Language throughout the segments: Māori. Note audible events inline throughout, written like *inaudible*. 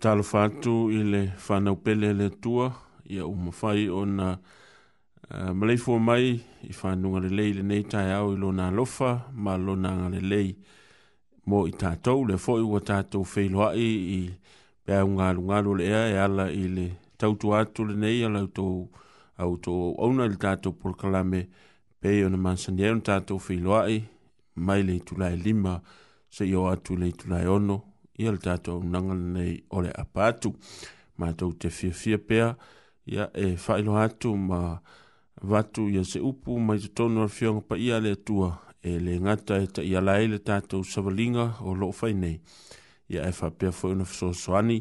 talo fatu i le whanau pele le tua i a umawhai o na uh, eh, mai i whanunga le lei le nei tai au i lona alofa ma lona ngare lei mo i tātou le fo i wa tātou whailoai i pēr unga alungaro le ea e ala i le tautu atu le nei ala utou au tō auna le tātou porkalame pei ona mansani e un tātou whailoai mai le tulai lima se i o atu le tulai ono ia le tatou aunaga lenei o le apa atu matou te fiafia pea ia e faailoa atu ma vatu ia se upu mai totonu a le fioga paia a le tua. e le ngata e taʻiala ai le tatou savaliga o loo fai nei ia e faapea foʻi ona fesoasoani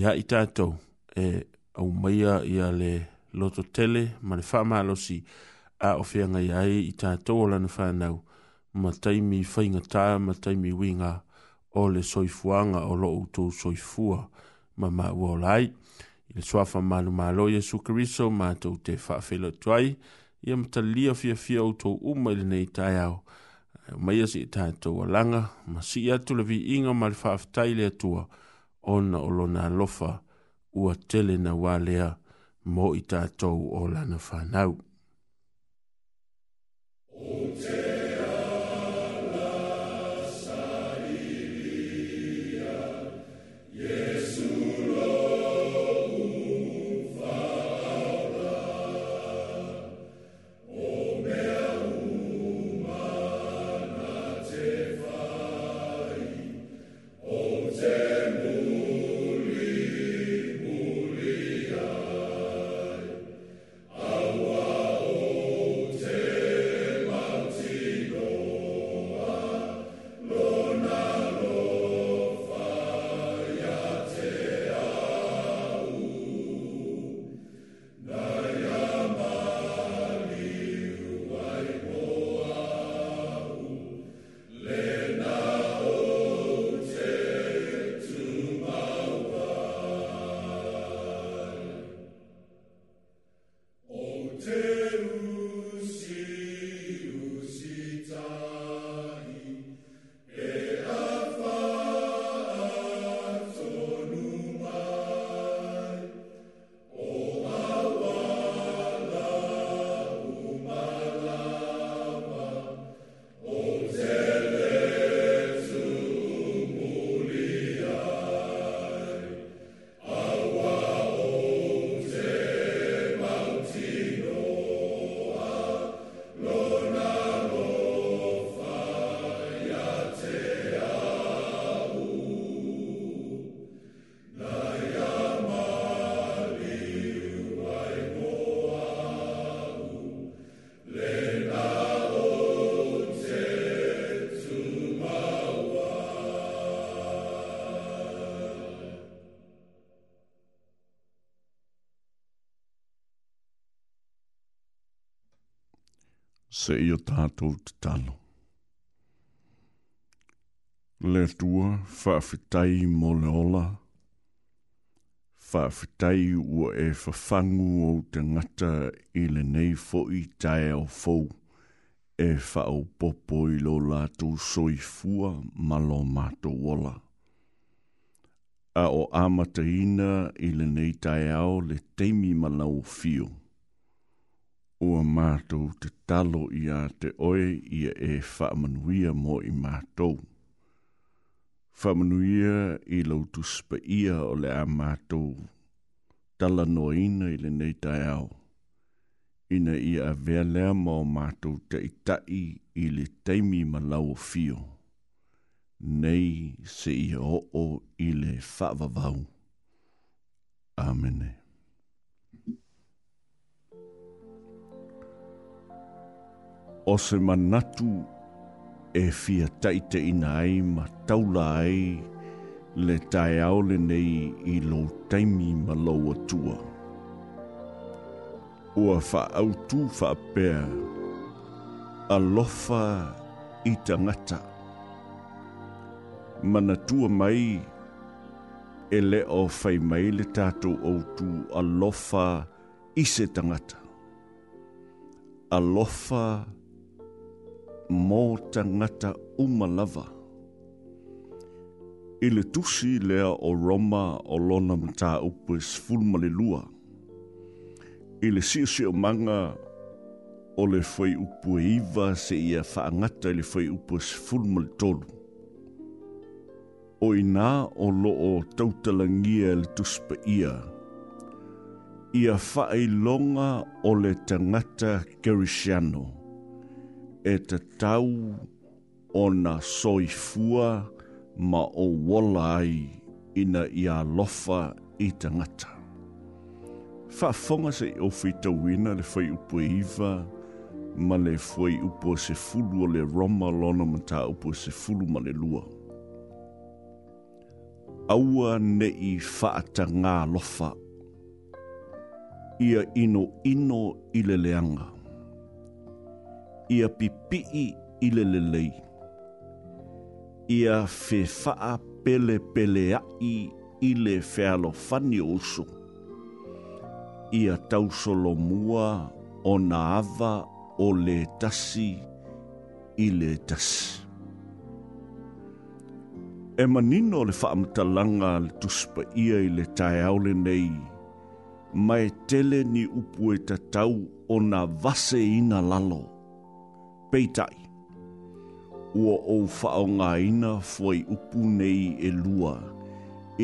ia i tatou e aumaia ia le loto tele ma le faamalosi aofeagaia ai i tatou o lana fanau ma taimi faigatā ma taimi uiga o le soifuanga o lo utu soifua ma ma uolai. I le soafa malu malo Yesu Kariso ma tau te whaafelo tuai, i am ta lia fia fia utu uma ili nei tai au. Mai asi i tātou alanga, ma si atu le vi inga ma le whaafetai le atua, ona o lo na lofa ua tele na walea mo i tātou o lana whanau. Oh, se i o tātou te talo. Le tua whaafitai mo le ola, whaafitai ua e whafangu o te ngata i le nei fo i tae o fou, e whao popo i lo lātou soi fua malo mato wola. A o amata ina i le nei tae ao le teimi malau fiu ua mātou te talo i a te oe ia e whaamanuia mō i mātou. Whaamanuia i lautu spa ia o le a mātou. Tala noina i le nei tai au. Ina ia a vea lea mō mātou te itai i le teimi ma lau o fio. Nei se ia o o i le whaavavau. Amenei. o se manatu e fia taite ina ai ma taula ai le tae aole nei i lo taimi ma lau atua. Ua wha au tū wha pēr, a lofa i tangata. Mana tua mai, e le o whai mai le tātou au tū a lofa i se tangata. A lofa i mō tangata umalava. I le tusi lea o Roma o lona mta upu e sfulma le lua. I le sio sio manga o le fwei upu e iwa se ia whaangata i le fwei upu e sfulma le tolu. O ina o loo tautalangia le tuspa ia ia whaelonga o le tangata Gerishiano. Gerishiano e te tau o na soifua ma o wala ai ina i a lofa i te ngata. Whafonga se i e ofi tawina le whai upo e iwa, ma le whai upo se fulu o le roma lona ma ta upo se fulu ma le lua. Aua ne i whaata ngā lofa, ia ino ino i le leanga ia pipi i lelelei. Ia fe faa pele pele ai i le fealo fani oso. Ia tau solo mua o na ava o le tasi i le tasi. E manino le faa langa le tuspa ia i le tae aule nei mai tele ni upu tau e tatau o na vase ina lalo peitai. Ua o whaonga ina fwai upu nei e lua,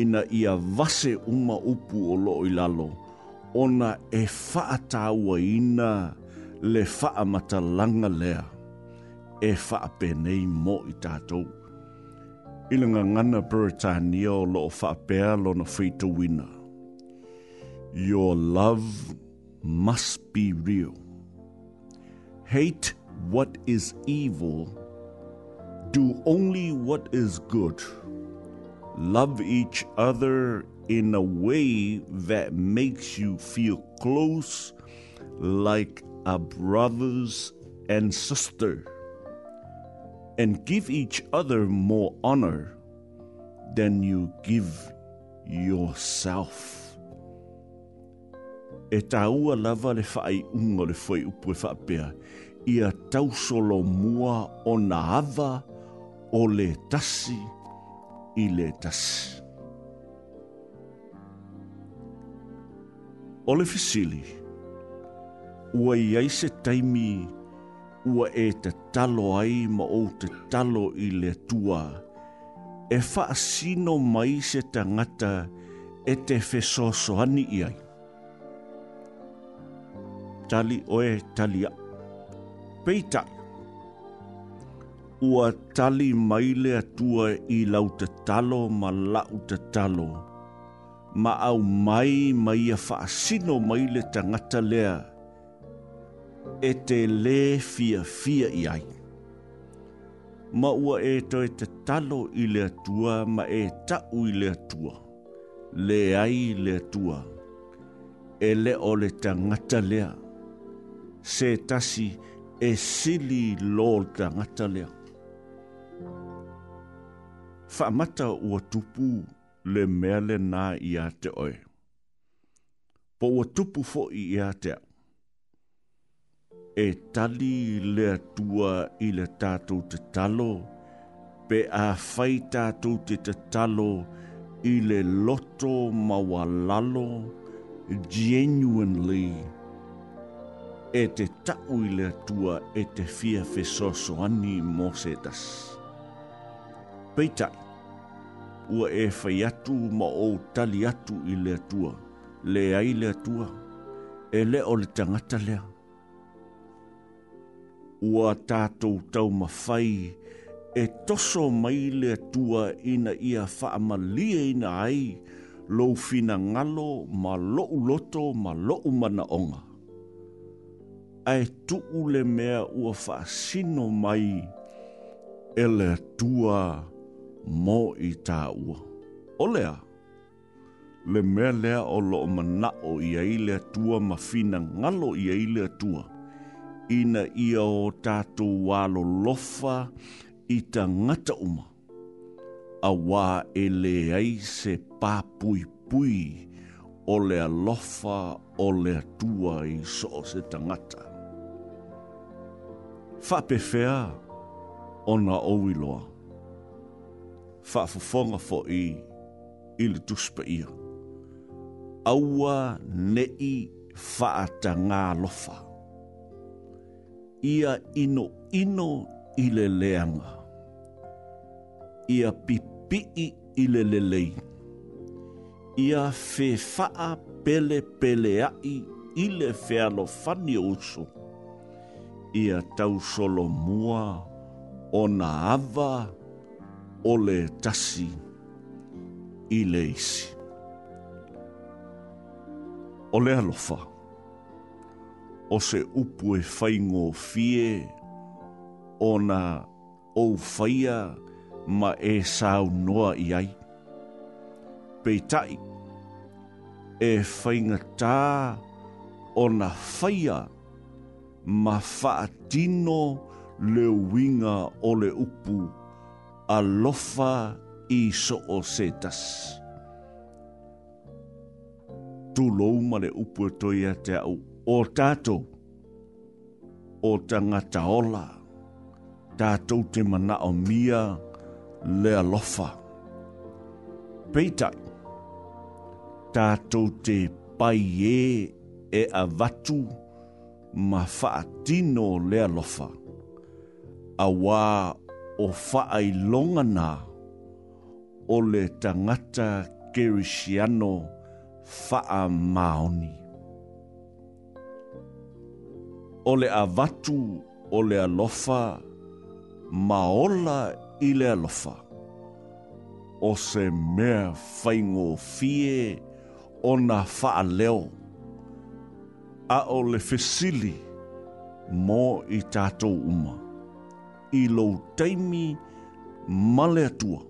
ina ia vase uma upu o loo i lalo, ona e whaatawa ina le whaamata langa lea, e whaape nei mo i tātou. nga ngana Britannia o loo whaapea lona whaita wina. Your love must be real. Hate what is evil, do only what is good. Love each other in a way that makes you feel close like a brothers and sister and give each other more honor than you give yourself. E tāua lava le whaai unga le whai upue whapea. ia tausolo mua o na hava o le tasi i le tasi. O le fisili, ua iai se taimi ua e te talo ai ma o te talo i le tua, e wha sino mai se tangata e te fesosoani iai. Tali oe tali peita. Ua tali maile atua i lauta talo ma lauta talo. Ma au mai mai a faa sino maile tangata lea. E te le fia fia i ai. Ma ua e toi te talo i le tua ma e tau i le tua. Le ai le tua. E le o le tangata lea. Se tasi e sili lo tangata lea. Whamata ua tupu le meale nā i a te oe. Po ua tupu fo i a te au. E tali le tua i le tātou te talo, pe a whai tātou te te talo i le loto mawalalo, genuinely genuinely e te tau i le atua e te fia fesoso ani mo se Peitai, ua e fai atu ma o tali atu i le atua, le ai le atua, e le o le tangata lea. Ua tātou tau ma fai, e toso mai le tua ina ia faama lia ina ai, lou fina ngalo ma lo'u loto ma lo'u mana onga ae tuu le mea ua faasino mai e le tua mo i tā ua. O lea, le mea lea o loo manao i ai le tua ma fina ngalo i ai le tua. Ina ia o tātou walo lofa i ta ngata uma. A wā e le ai se pāpui pui o le lofa o le tua i so se tangata whapewhea o nga owiloa. Whafufonga fo i ili tuspa ia. Aua nei whaata ngā lofa. Ia ino ino ile leanga. Ia pipi ile lelei. Ia whewhaa pele pele ai ile whealo fani o usu. Ia ia tau solo mua o na ava o le tasi i le isi. O le alofa, o se upu e whaingo fie o na ou whaia ma e sao noa i ai. Peitai, e whainga tā o na whaia ma ma whaatino le winga o le upu a lofa i so o setas. Tu lou ma le upu e toi a te au o tato, o tangata ola, tatou te mana o mia le alofa. Peitai, tatou te pai e e a vatu, ma whaatino lea lofa. A wā o whaai longana o le tangata kerisiano whaa maoni. O le avatu o le alofa maola i le alofa. O se mea whaingo fie o na whaa leo. leo a o le fesili mō i tātou uma. I lou teimi male atua.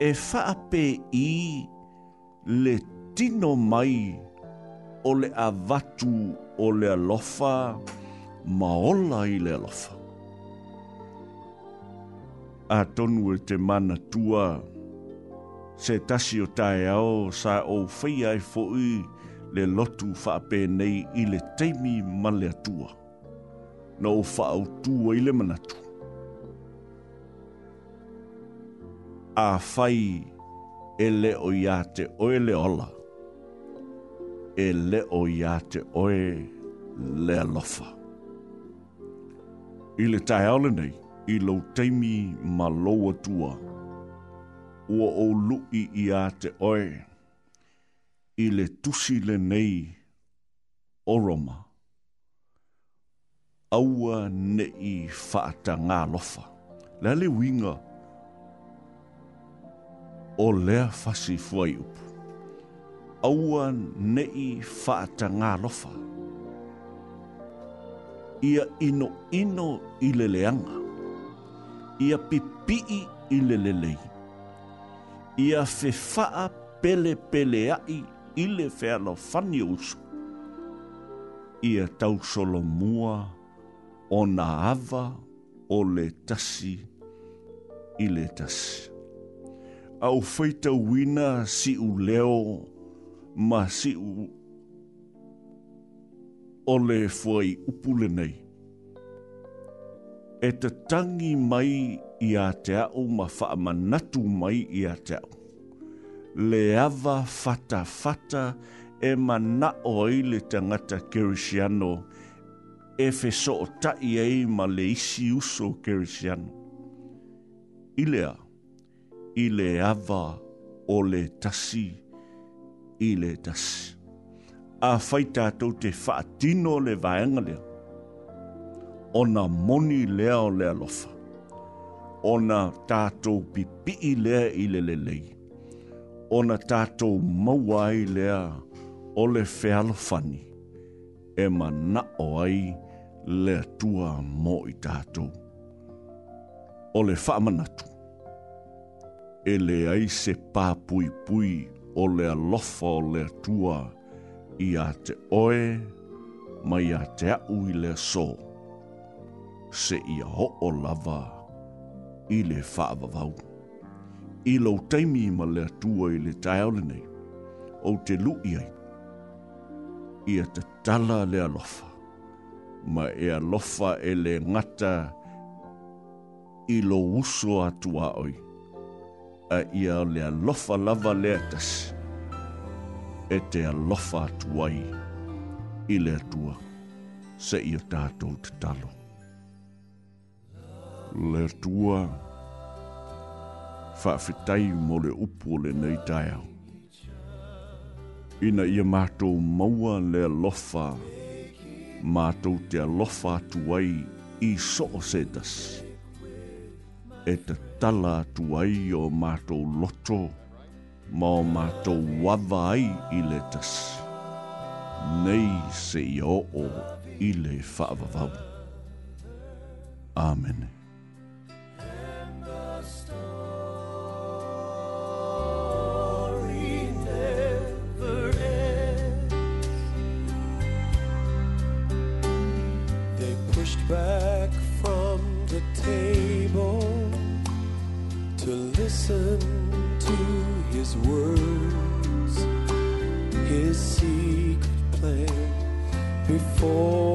E whaape i le tino mai o le avatu o le alofa maola i le alofa. A tonu e te mana tua se tasi o tae ao sa o feia e fo'i i le lotu whaapenei i le teimi male atua. Na o whaautua i le manatu. A whai e le o ia te oe le ola. E le o ia te oe le alofa. I le tae ole nei, i lau teimi ma lau atua. Ua o lu'i i a te o lu'i i oe i le tusi le nei o Roma. Aua ne i whaata ngā lofa. Lea le winga o lea fasi fuai upu. Aua ne i whaata ngā lofa. Ia ino ino i le leanga. Ia pipii i le lelei. Ia fefaa pele pele ai i ile fea lo fani usu. Ia tau solo mua o na ava o le tasi i le tasi. Au feita wina si u leo ma si u o le fuai upule nei. E te tangi mai i a te au ma wha manatu mai i a te au le ava fata fata e mana o le tangata kerisiano e fe so o tai ei ma le isi uso kerisiano. Ilea, i le ava o le tasi, i le tasi. A faita tau te whaatino le vaenga lea. Ona moni lea o le alofa. Ona tātou pipi lea i le lelei. Le ona tātou mauai lea o le whealofani e mana o ai le tua mō i tātou. O le whaamanatu, e le ai se pāpui pui o le alofa o le tua i a te oe mai a te au i le sō. Se ia ho o lava i le whaavavau i lau taimi ma le atua i le taeole nei, o te lu'i ai, ia te tala le alofa, ma e alofa e le ngata i lo uso atua oi, a ia le alofa lava le atas, e te alofa atuai i le atua, sa ia tātou te talo. Le atua, atua, whaafetai mo le upo le nei taiao. Ina ia mātou maua le lofa, mātou te lofa tuai i soo sedas. E te tala tuai o mātou loto, ma o mātou wava ai i le tas. Nei se i o o i le whaavavau. Amen. Amen. listen to his words, his secret plan before.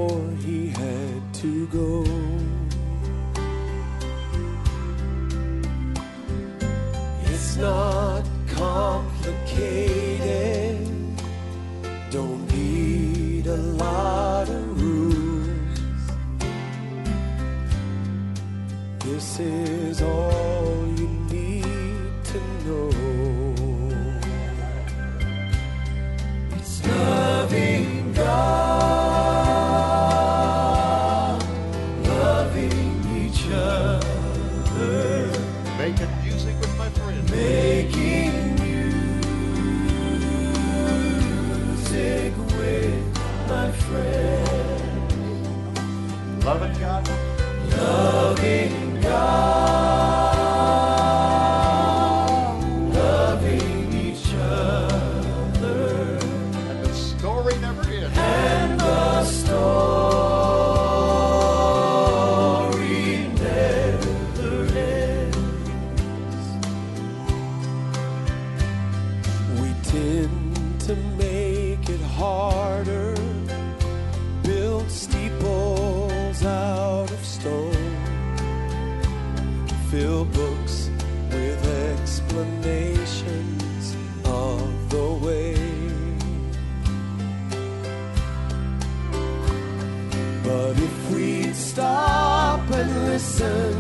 listen.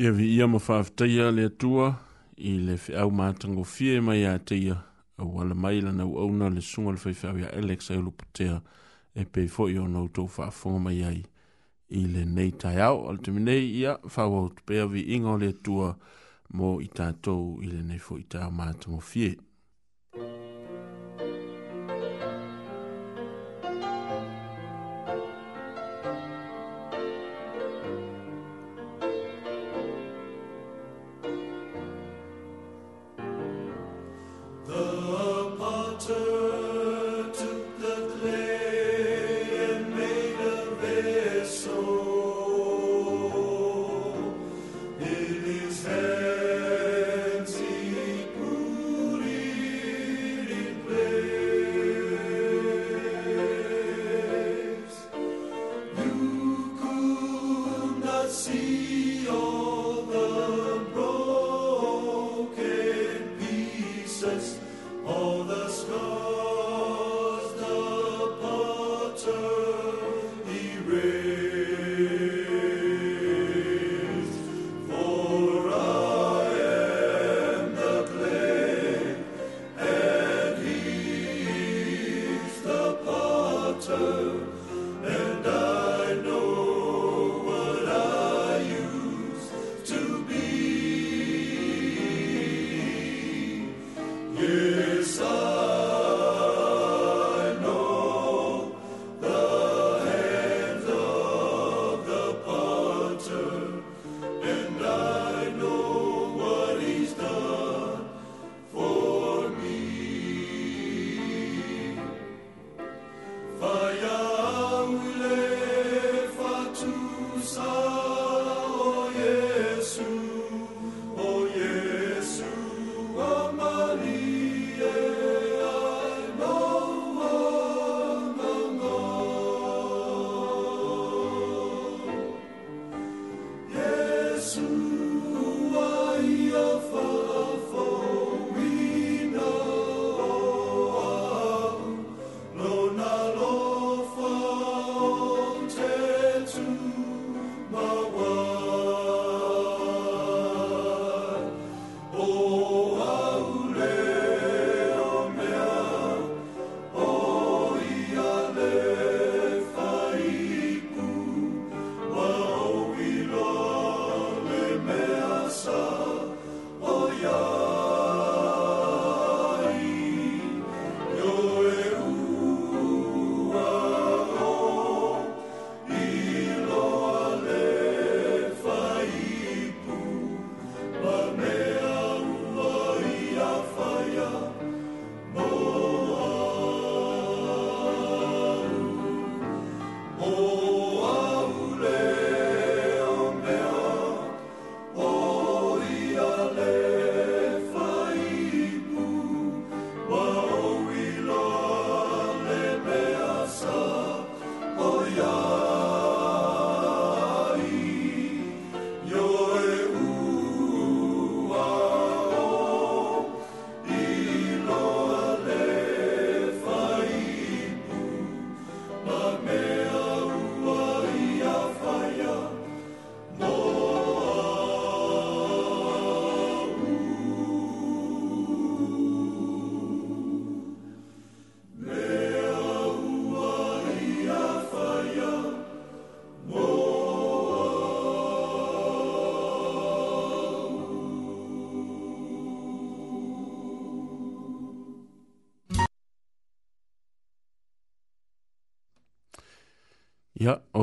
Ia vi ia ma whaaftaia le atua i le au mātango fie mai a te ia au ala mai lana au auna le sunga le whaiwhau ia Alex a ulupu tea e pei fo i ona utou whaafonga mai ai i le nei tai au al te minei ia whau au te vi inga o le atua mo i tātou i le nei fo i tā mātango fie.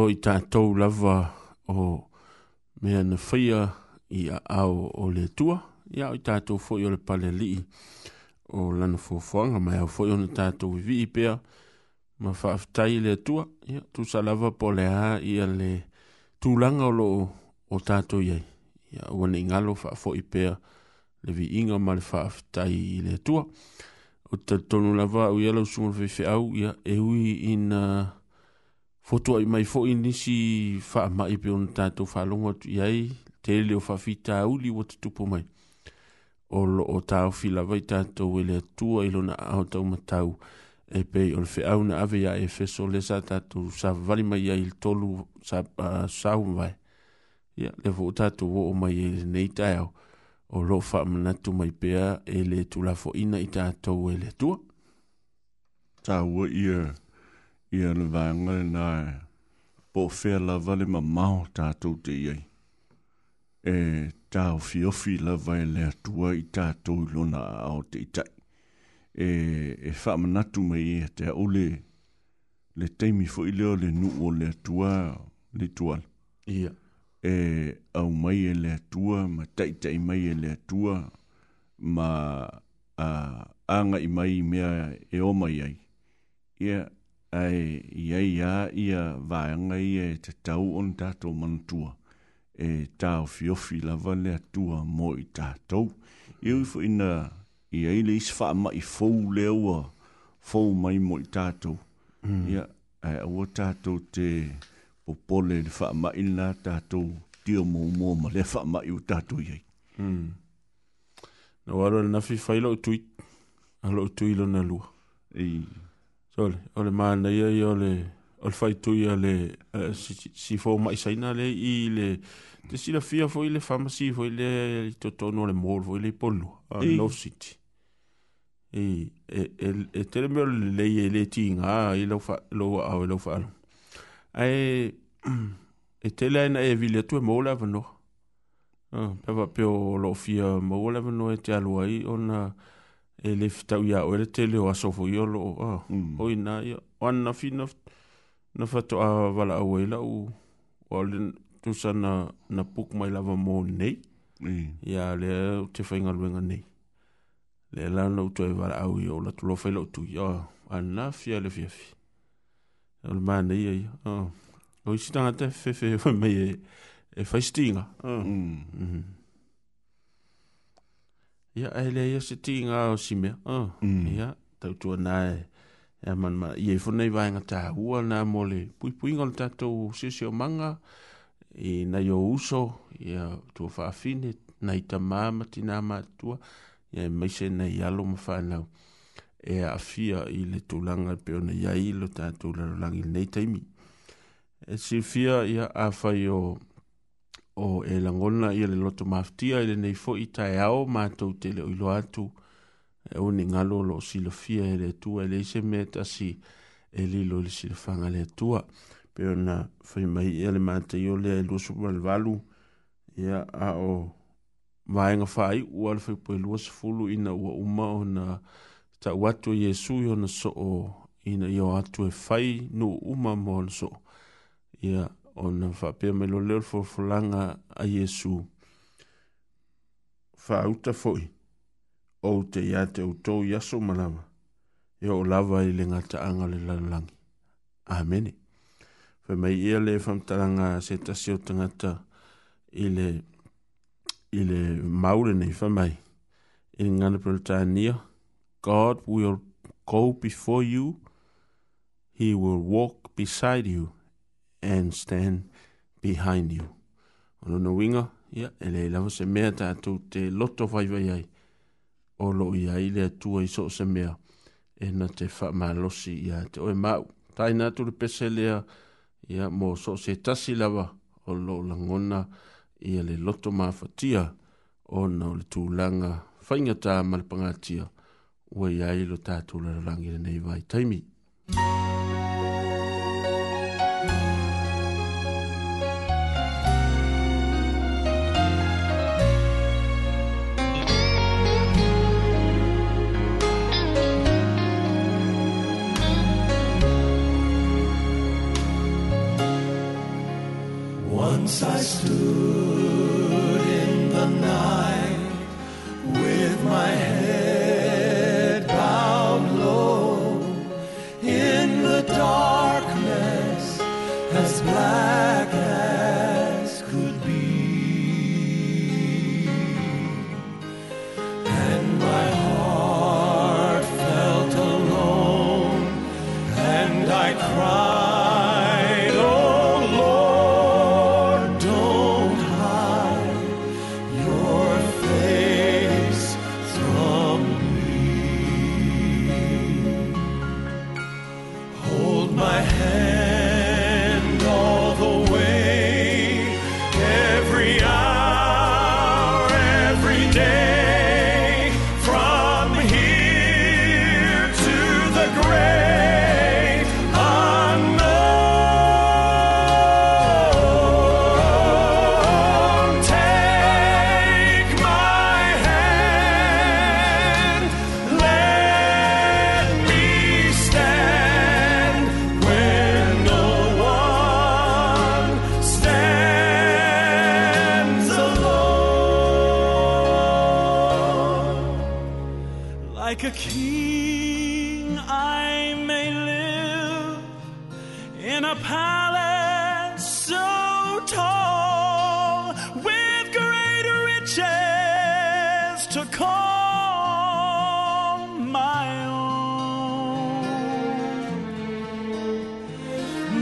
i tātou lava o mea na whaia i a ao o le tua. Ia o i tātou fwoi o le pale lii o lana fwofuanga. Mai au fwoi o na tātou i vii pia ma whaafitai le tua. Ia tu sa lava po le a i a le tūlanga o lo o tātou iei. Ia wane ingalo whaafoi pia le vi inga ma le whaafitai i le tua. O tātou lava au i alau sumo fefe au ia e hui ina... Uh, foto ai mai fo ini si fa mai pe un tato fa longo tu ai te le fa fita u li wot tu po mai o lo o ta o fila vai tato we le tu ai lo na o tau matau e pe o fe au na ave ya e so le sa tato sa vali mai ai il tolu sa sa un vai ya le vo tato wo o mai e nei tai o o lo fa mana tu mai pe e le tu la fo ina i tato we le tu Tā ua ia ia le vaega lenā po o la lava le mamao tatou te iai e taofiofi lava e le atua i tatou i lona aao te itaʻi e, e faamanatu mai ia e te aʻu le le taimi foʻi lea o le nuu o le atua le tuala ia e au mai e le atua ma taʻitaʻi mai e le atua ma uh, i mai mea e oma i ai ia ai ia ia ia vaenga ia e te tau on tātou manatua e tau fiofi la vale atua mo i tātou. I uifu ina i eile isi wha ma i fau leua fau mai mo i tātou. Mm. Ia ai aua tātou te popole le wha ma i nā tātou tio mo mo ma le wha ma i u tātou iai. Mm. Nau aro le nafi whailo utui, alo utui lo na lua. Ia ole ole mana ia ia ole ole fai tu ia le si si fo mai saina le i le te sila fia fo i le famasi fo i le to to no le mor fo i le polo a no city e e e, e tele me le le le tinga i lo fa lo a lo fa ai *clears throat* e tele ana e vile tu mo la vno Ah, pe va pe o lo fia mo le vno e te aluai ona e le fitau ia o ere tele o asofo i olo o a mm. o i nā ia o anna fi na na fato a wala a weila u o le tusa na na puk mai lava mō nei ia le te whainga luenga nei le lana uto e wala au i o la tulo whaila utu i a anna fi a le fi a fi o le mana ia ia o i sitanga te fefe o mei e e whaistinga o ia e le ia se tinga o si mea. Ah, mm. Ia, tau tua nā e. Ia man ma, ia i funei vai nga tā hua nā mo le pui pui ngon tātou sisi o manga. I na yo uso, ia tua whaafine, na i ta māma ti nā mātua. Ia e maise na i alo ma whānau. E a fia i le tūlanga pe o na iai lo tātou lalangi nei taimi. E si fia ia a whai o o e langona ia le loto maftia ele nei fo itai ao matou te le oilo atu e o ni ngalo lo silofia ele tua ele se meta si e lilo le silofanga le tua pe ona whaimai ia le mate io le e lua supermalvalu ia a o maenga whai ua le whaipo e lua sefulu ina ua uma o na ta watu Yesu yo na so o ina yo atu e whai no uma mo so ia yeah ona faapea mai loleo le fofolaga a iesu fauta foʻi ou te iā te outou i aso ma lava e o lava i le gataaga o le lalolagi amene faimai ia le faamatalaga se tasi o tagata i le i le mau lenei faamai i le gana peletania god will go before you he will walk beside you and stand behind you. Ono no winga, ia, yeah, ele lava se mea ta atu te loto vai vai ai. O lo ia i le atua i so se mea, e na te whamalosi ia te oe mau. Tai nga tu le pese lea, ia mo so se tasi lava, o lo langona, ia le loto maa fatia, o na o le tūlanga, whaingata malapangatia, ua ia i lo tātou la rangire nei vai taimi. Mm I stood.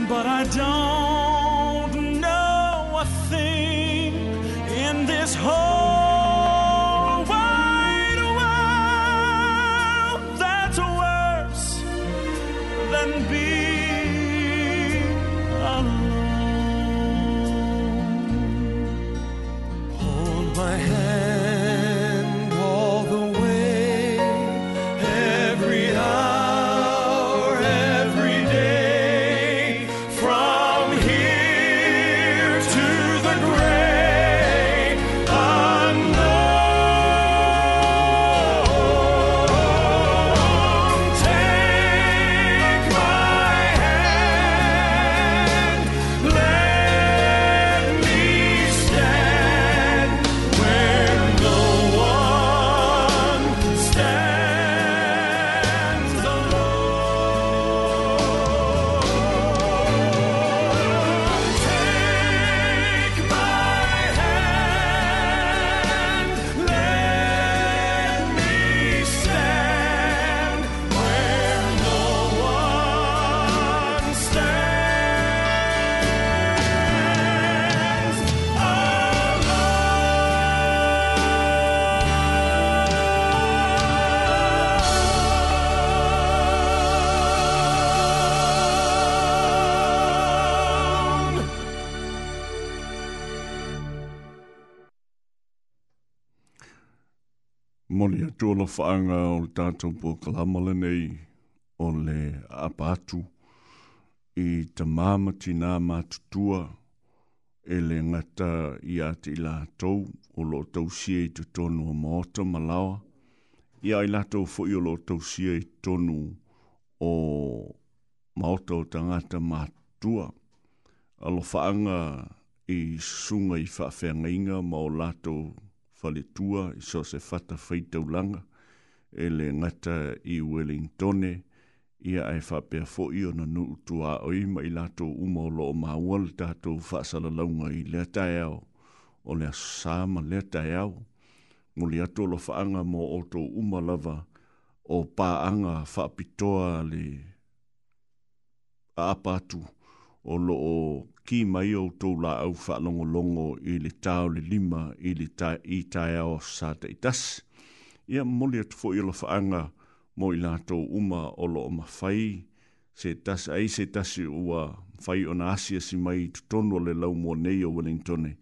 but I don't know a thing in this whole anga o le tātou po kalamala nei o le apatu i ta māmati nā mātutua e le ngata i ati i lātou o lo tausia i tutonu a maota malawa. I ai lātou fo i o lo tausia i tonu o maota o ta ngata mātutua. A lo whaanga i sunga i whawhenga inga ma o lātou faletua i so se fata whaitau langa e le ngata i Wellingtone, ia ai whapea fo i ona nuu tua o i mai lato umo lo o maua le tato whaasala launga i lea tae au, o lea sāma lea tae au, mo le ato lo whaanga mo o to umalava o pāanga whapitoa le apatu o lo o ki mai o to la au whaalongo longo i le tau le lima i tae au sa tei tasi ia moli atu fo'i o la fa'aga mo i uma o lo'o mafai se tasi ai se tasi ua fai ona asi asi mai i o le lau mua nei o wellingtone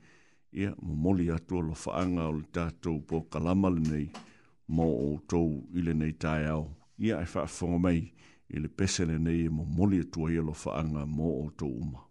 ia momoli atu o lo fa'aga o le po kalama lenei mo outou i lenei taeao ia e fa'afogo mai i le pese lenei e momoli atu ai o lo fa'aga mo outou uma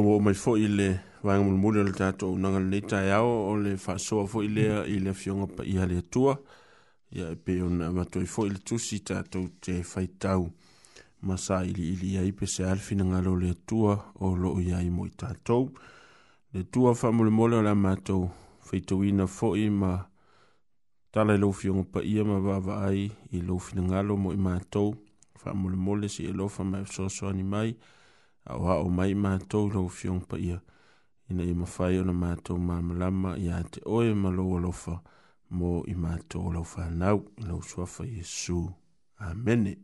togo mai foʻi le vaega mulemule o le tatou unaga lenei taeao o le faasoa foʻi lea i le afioga paia le atua ia e pe ona matoi foʻi le tusi tato te faitau masa sa iliili ia pesea le finagalo ngalo le atua o loo iai mo i tatou le tua faamolemole o le a matou fo foʻi ma tala i lou fioga paia ma vaavaa ai i lo fina ngalo mo i matou faamolemole si e lofa ma e fesoasoani mai au ha o mai mātou lau fiong pa ia. Ina i mawhai ona mātou mamalama i a te oe maloa lofa mō i mātou lau whanau lau suafa Iesu. Amene.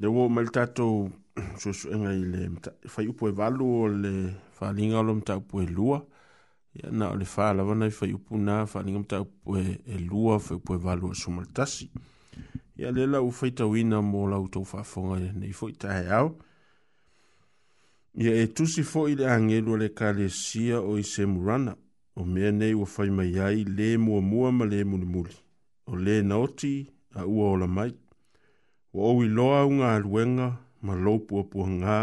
Le wō mai tātou *clears throat* susu inga i le whai upo e walu o le whalinga o lo mta upo e lua. Ia na o le whalawa nai whai upo na whalinga mta upo e, e lua whai upo e walu o sumaltasi. Ia le lau whaitawina mō lau tau whafonga nei whaitahe au. Ia ia e tusi foʻi le agelu a le ekalesia o i se murana o mea nei ua fai mai ai lē muamua ma lē mulimuli o lē na a ua ola mai ua ou iloa augaaluega ma lou puapuagā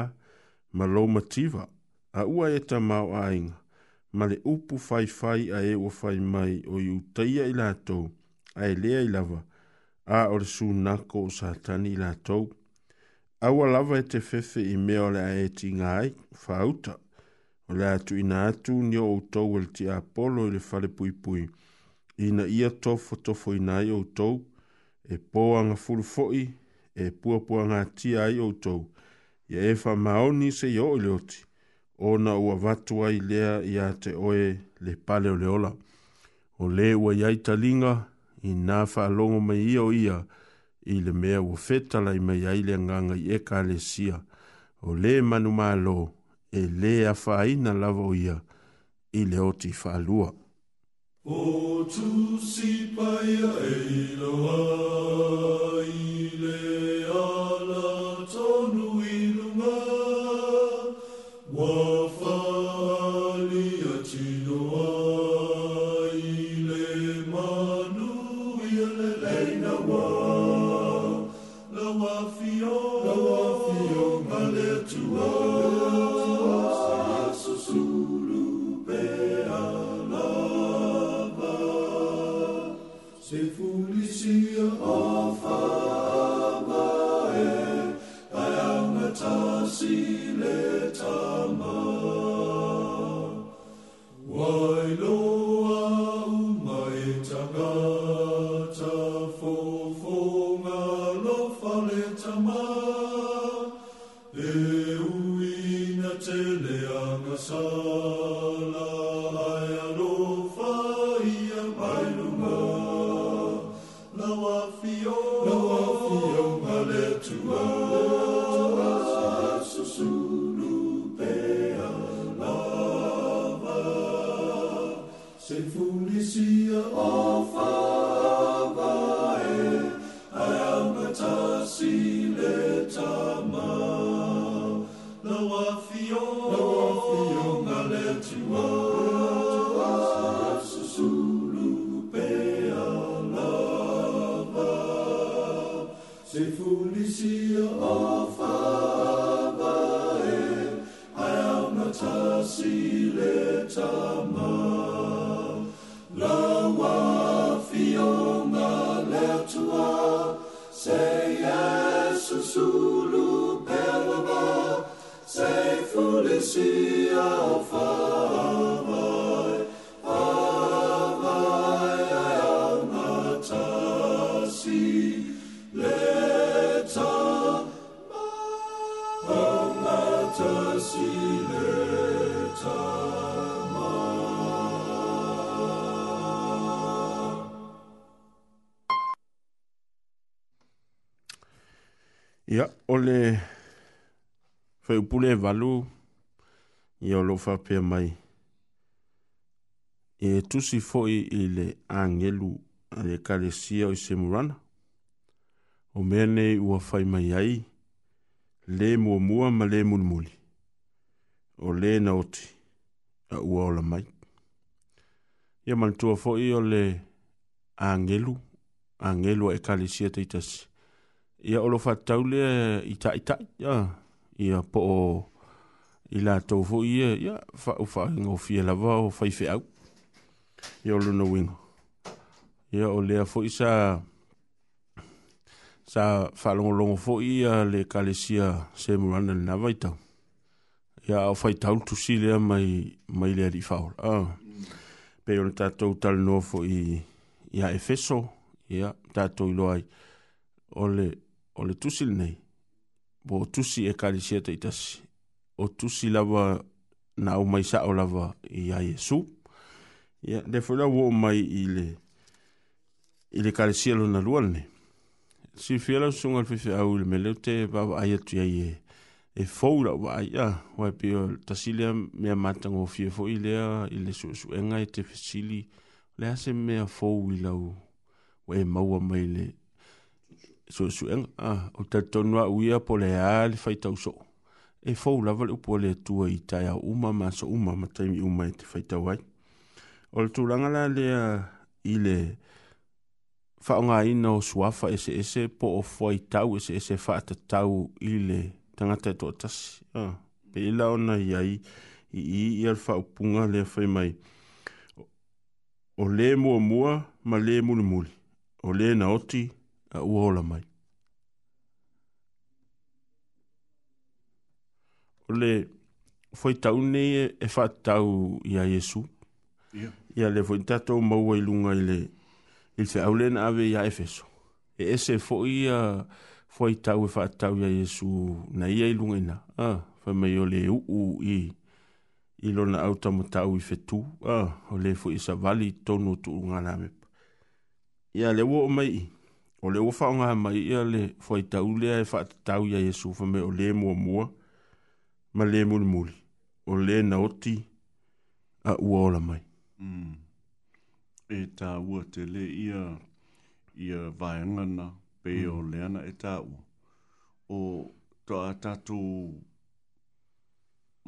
ma lou mativa a ua e tamao aiga ma le upu faifai a e ua fai mai o i utaia i latou ae lea i lava a o le sunako o satani i latou aua lava e te fefe i mea o le a e tinga ai, whauta, o le atu ina atu ni o outou e le te apolo i le fale pui pui. Ina ia tofo tofo ina e e ai outou, e poanga fulu foi, e pua pua ngā tia ai outou, ia e wha maoni se i o i leoti, o na ua watu ai lea i a te oe le pale o le ola. O le ua iaita linga, i nā wha longo mai i o ia i le mea ua fetala i mai ai le aganga i ekalesia o lē manumālō e lē afāina lava o ia i le oti faalua o tusi paia e iloa i le ai on. Fai upule valu, i o lofa pia mai. E tusi foi i le angelu a le kalesia o i semurana. O mea nei ua fai mai ai, le mua mua ma le mulmuli. O le na oti, a ua ola mai. Ia mantua foi o le angelu, angelu a e kalesia teitasi. Ia olofa taulea i ta i ta, ia. Yeah ia po o i la tau fo i e, ia, fa u fa ingo fi e lava o fa i fe au. Ia o luna wingo. Ia o lea fo i sa, sa fa longo longo fo i a le kalesia se murana le nava i tau. Ia o fa i tau tu si lea mai, mai lea di faul. Ah. Pei ole tatou tal no fo i, i a efeso, ia tatou i loai. Ole, ole tu si le nei. Ia po tusi e kalisia te itasi. O tusi lava na o mai sa o lava i a Yesu. Ia, yeah, defo lau o mai i le, i le kalisia lo na luane. Si fiela sunga le fifi au le meleu te baba aia tu iai e e fōra wa ai a wai pio tasilia mea matango fie fōi lea i le su su enga e i te fesili lea se mea fōi lau wai e maua mai le so so en a o te tonua uia po le a le fai E fau la le upo le tua i tai a uma ma uma ma taimi uma e te fai tau ai. O le tūranga la le i le whaonga ina o suafa ese ese po o faita u ese ese whaata tau i le tangata e tō tasi. Pe ila ona i ai i i i al whaupunga le fai mai. O le mua mua ma le mo muli. O le na oti a uola mai. O le foi tau nei e, e wha tau i a Jesu. Yeah. Ia le foi tatou maua i lunga i le il fe aulen ave i a Efeso. E ese foi a foi tau e wha tau i a Jesu na ia i lunga i na. Ah, fa mai o le uu i i lona au tamo tau i fetu. Ah, o le foi sa vali tonu tu unga nami. Ia le uo mai i. O le ofa onga mai ia le whai taulea e whaatatau ia Yesufa me o le mua mua, ma le muli muli, o le na oti a ua ola mai. Mm. E tā ua te le ia, ia vaengana pe mm. o leana e tā ua. O tā tatu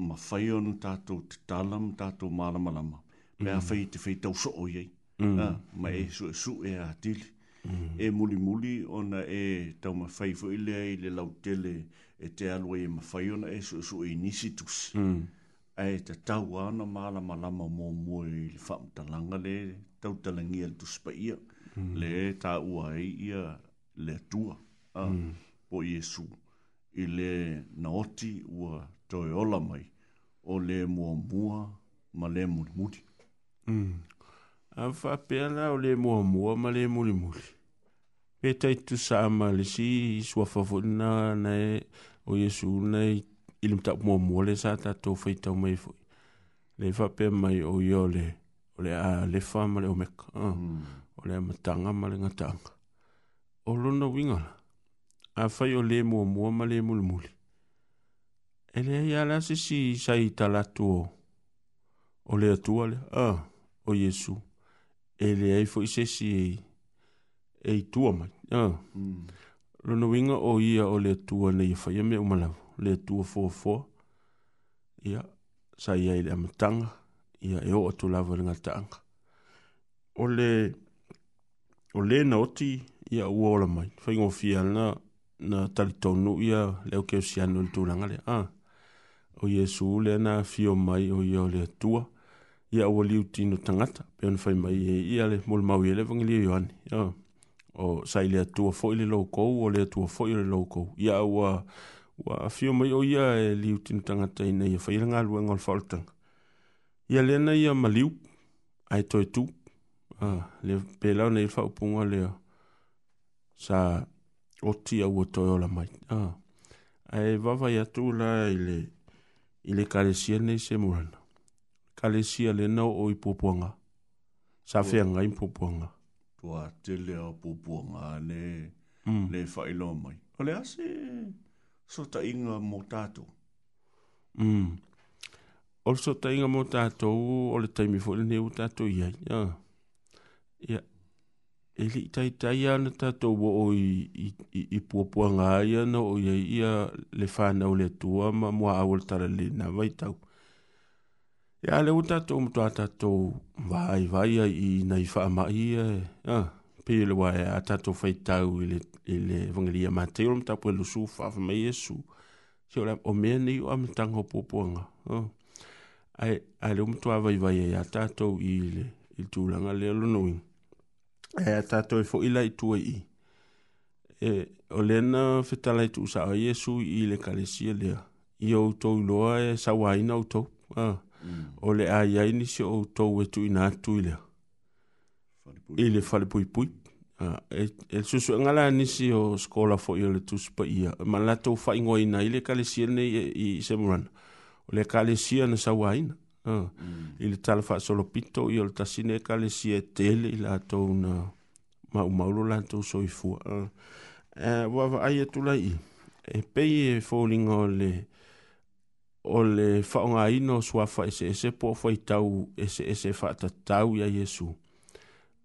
mawhai onu tātou te tālam, tātou mālamalama. Mea mm. whai te whai tau so o iei. Mm. Uh, ma e su e su e a tili. e muli muli ona e tau ma fai fo ile ai le lau tele e te alo e ma fai ona e su su e nisi tus mm. e te tau ana ma ma lama mo mo i le fam talanga le tau talangi al tus ia mm. le ta ua e ia le tua a hmm. po Iesu i le naoti ua toi ola mai o le mua mua ma le muli muli hmm. Am fa pela o le mua mua ma le muli muli. Pe tai tu sa ama le si sua fafuna na e o Yesu na e ilim tak mua mua le sa ta to fai tau mai fui. Le fa pe mai o yo le o le a le fa ma le o meka. Uh, mm. O le matanga ma le ngatanga. O luna wingala. A fai o le mua mua ma le muli muli. E le ia la si si sa i talatu o. O le atua le a uh, o Yesu. O e le ai fo ise si e e tua mai ah. mm. rono winga o ia o le tua na i fai me umalavo le tua fo fo ia sa ia i le amatanga ia e o atu lava le ngataanga o le o le na oti ia ua ola mai fai ngon fia na na talitonu ia leo keo si anu ntulangale ah. o Yesu le na fio mai o ia o le tua ia ia ua liu tino tangata pe ona fai mai e ia le molemau ia le vagalia ioani o sai le atua foʻi le loukou o le atua foʻi o le loukou ia ua ua afio mai o ia e liu tino tagata ina ia faia lagaluega o le faaolataga ia lea na ia maliu ae toe tu le pela onai le faaupuga lea sa oti aua toe ola mai ae vavai atu la i le i le kalesia nei se murana kalesia le nau o i pōpuanga. Sa fea ngai pōpuanga. Tua te lea pōpuanga ne, mm. ne mai. O le ase sota inga mō tātou. Mm. O le sota inga mō tātou, o le taimi fo le neu tātou ia. Ia. Ah. Ia. E li tai tai ana tātou o i, i, i, i ai ana o ia ia le whānau le tua ma mua awal tara le na vai tau. Ia le uta tō mtua tato vai vai i nei whaamai e. Ia, ah, pia le wai a tato whaitau i le, i le vangalia mateo mta pwe lusu whaafu mai esu. Si o o mea ni o amitang ho pōpuanga. Ah. Ia, a le mtua vai vai e a tato i le i tūlanga le alunui. E a tato e fo ila i tua i. E, o lena whetala i tūsa a Iesu i le kalesia lea. I o tau loa e sawaina o tau. Ia, ah mm. o le a iai ni se outou e tuuina atu i lea i le falepuipui e le susuega la nisi o skola foʻi o le tusi paia ma latou faigoaina i le kalesia lenei e, i semurana o le kalesia na sauāina mm. i le talafaasolopito i o le tasine e kalesia e tele i latou na maumaulo latou soifua ua vaai e, atulaii e, e pei e foliga o le o le faaogāino suafa eseese po o faitau eseese faatatau iā iesu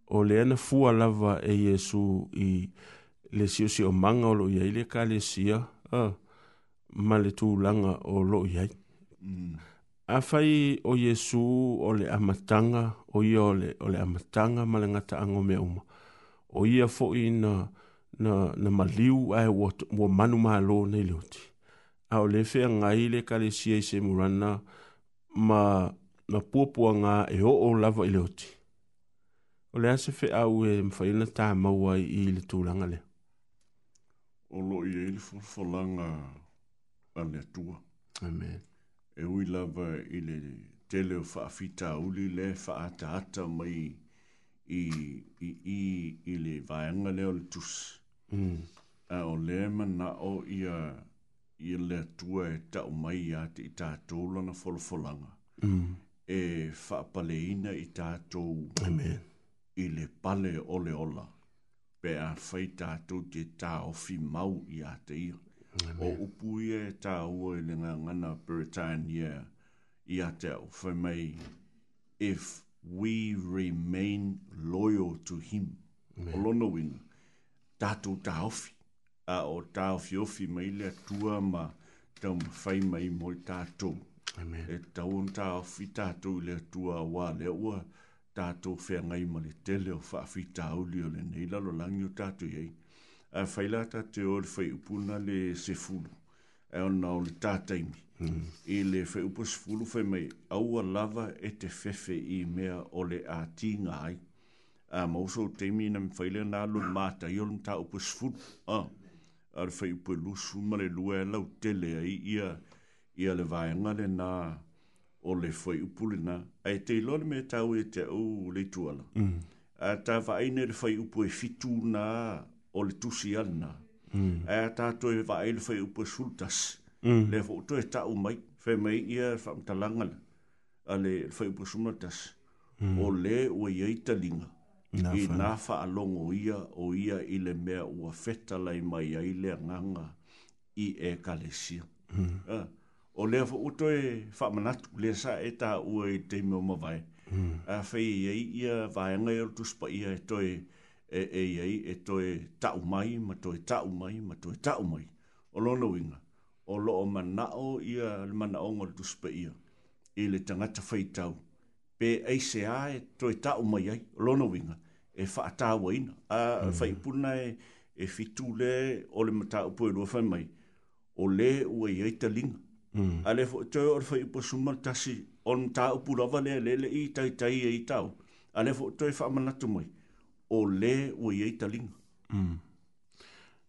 o lea na fua lava e iesu i le siʻosiʻomaga o loo iai le kalesia ma le tulaga o loo iai mm. afai o iesu o le amataga o ia o le amataga ma le gataago mea uma o ia foʻi na maliu ae ua manu mālō nei leoti a o le fea ngai le kare sia i se murana ma na puapua ngā e o o lava i le oti. O le ase fea au e mwhaina tā maua i le tūranga le. O lo i eil fulfulanga a le tua. Amen. E ui lava i le tele o whaafita uli le whaata ata mai i, i, i, i, i le vaianga le o le tūs. Mm. A o le mana o i a... Uh, ia le atua e tau mai ia te i tātou lana folofolanga. Mm. E whaapaleina i tātou. Amen. I le pale ole ola. Pe a whai tātou te tā ofi mau i a te ia. Amen. O upu ia e tā i le ngana Britannia i a te au. Whai mai, if we remain loyal to him, Amen. o lono wina, tātou tā ofi a o tau fiofi mai le atua ma tau mawhai mai mo i tātou. Amen. E tau on tau fi tātou le atua wā le ua tātou whea ngai ma le tele wha fi tau li o le neila lo langi o tātou iei. A whailata te o le whai upuna le sefulu. E on nao le tātaimi. Mm. I le whai upo sefulu whai mai aua lava e te fefe i mea o le ati ngai. A mauso teimi na mwhaile nā lo mātai o le mātai o le mātai ah ar fai upe lusu ma le lue lau tele ai ia ia le vaenga le nā o le fai upule nā. Ai te ilone me tau e te au le tuala. Mm. A ta vaine le fai upu e fitu nā o le tusi anna. Mm. A ta to e vaine le fai upu e sultas. Mm. Le fai upu e tau mai. Fai mai ia fai mta langana. A le fai upu e sumatas. Mm. O le ua iaita linga i nā whaalongo ia o ia i le mea ua feta lai mai ai le nganga i e kalesia. Hmm. Ah, o lea fa uto e whamanatu le sa e tā ua i te mea ma vai. Mm. Uh, ah, fei ia ia vaenga i rutus pa ia e toi e e ia i e toi tau mai ma toi tau mai ma toi tau mai. O lono winga. O loo manao ia le manao ngol rutus pa ia. I le tangata whaitau. Pe eise a e toi tau mai ai. lono winga e whaatawa ina. A mm. whaipuna e, e fitule o le mata upo e lua whai mai. O le ua i eita linga. Mm. A le fwoi o le whaipa suma tasi o le mata upo rava le le le i tai tai e i tau. A le fwoi toi whaamanatu mai. O le ua i eita linga. Mm.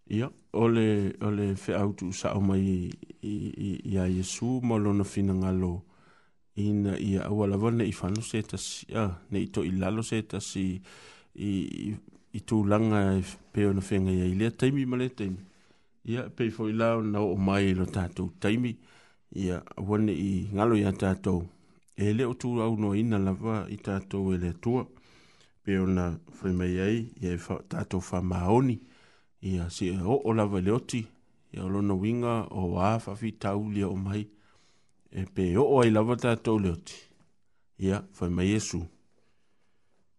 Ia, yeah, ole ole fe autu sa o mai i a Yesu molo na fina ngalo ina ia awala vane i fano se tasi, ah, ne ito i lalo se tasi, i, i, i tū langa e peo na whenga i lea taimi ma lea taimi. Ia pei fo lao na o mai lo tātou taimi. Ia wane i ngalo ia tātou. E leo tū au no ina lava i tātou e lea tua. Peo na whenga i ai, ia e tātou wha maoni. Ia si e o o lava leoti. Ia o lona winga o wāwhawhi tau lia o mai. E pe o o ai lava tātou leoti. Ia whenga i esu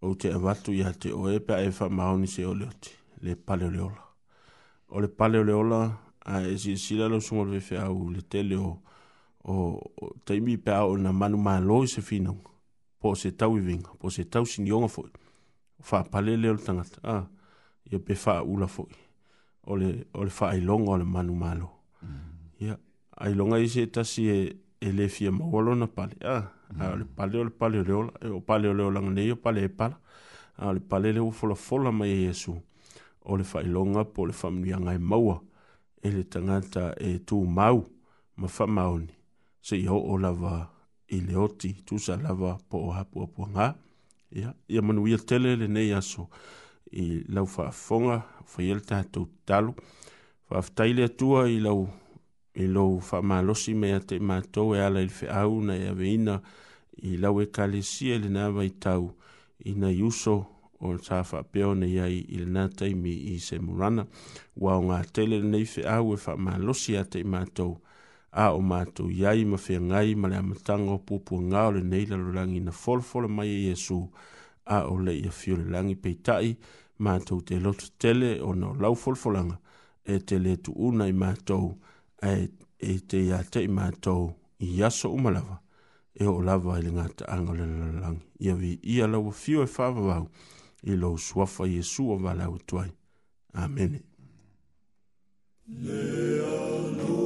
o te avatu ia e te oe pe ae wha maoni se oleote, le pale ole ola. O le pale ole ola, a e si sila lo sumo lewe au le tele o, o, o taimi pe au na manu maa loi se finong, po se tau i vinga, po se tau sin yonga foi, wha pale le ola tangata, a, ah, ia pe wha ula foi, o le, o le wha ailonga o le manu maa lo. Mm. Ia, mm. yeah. ailonga i se tasi e, e le fia mawalo na pale, a, ah. Mm-hmm. a ah, le pale eh, o le pale leola e o pale o leola ngane i o pale e pala a ah, le pale le ufola fola mai e Jesu o le whailonga po le whamunia ngai maua e le tangata e tū mau ma whamauni se i ho o lava i le oti tu sa lava po o hapu apu ngā ia, ia manu ia tele le nei aso i lau whaafonga whaielta tau talu whaafetai le atua i lau i lou faamalosi mea te matou e ala i le feʻau na e aveina i lau ekalesia i lenā vaitau ina i uso o le sa faapea ona iai i lenā taimi i semurana ua o gatele lenei feʻau e faamalosi iā te i matou a o matou iai ma feagai ma le amataga o puapuagā o lenei lalolagi na folafola mai e iesu a o leʻi afio le lagi peitaʻi matou te loto tele ona o lau folafolaga e te lē tuuna i matou ai e, e te ia te ima tau i aso umalawa e o lava i le ngata anga le lalang ia vi ia lawa fio e whaavavau i lo suafa i e sua vala o tuai. Amene. Lea lua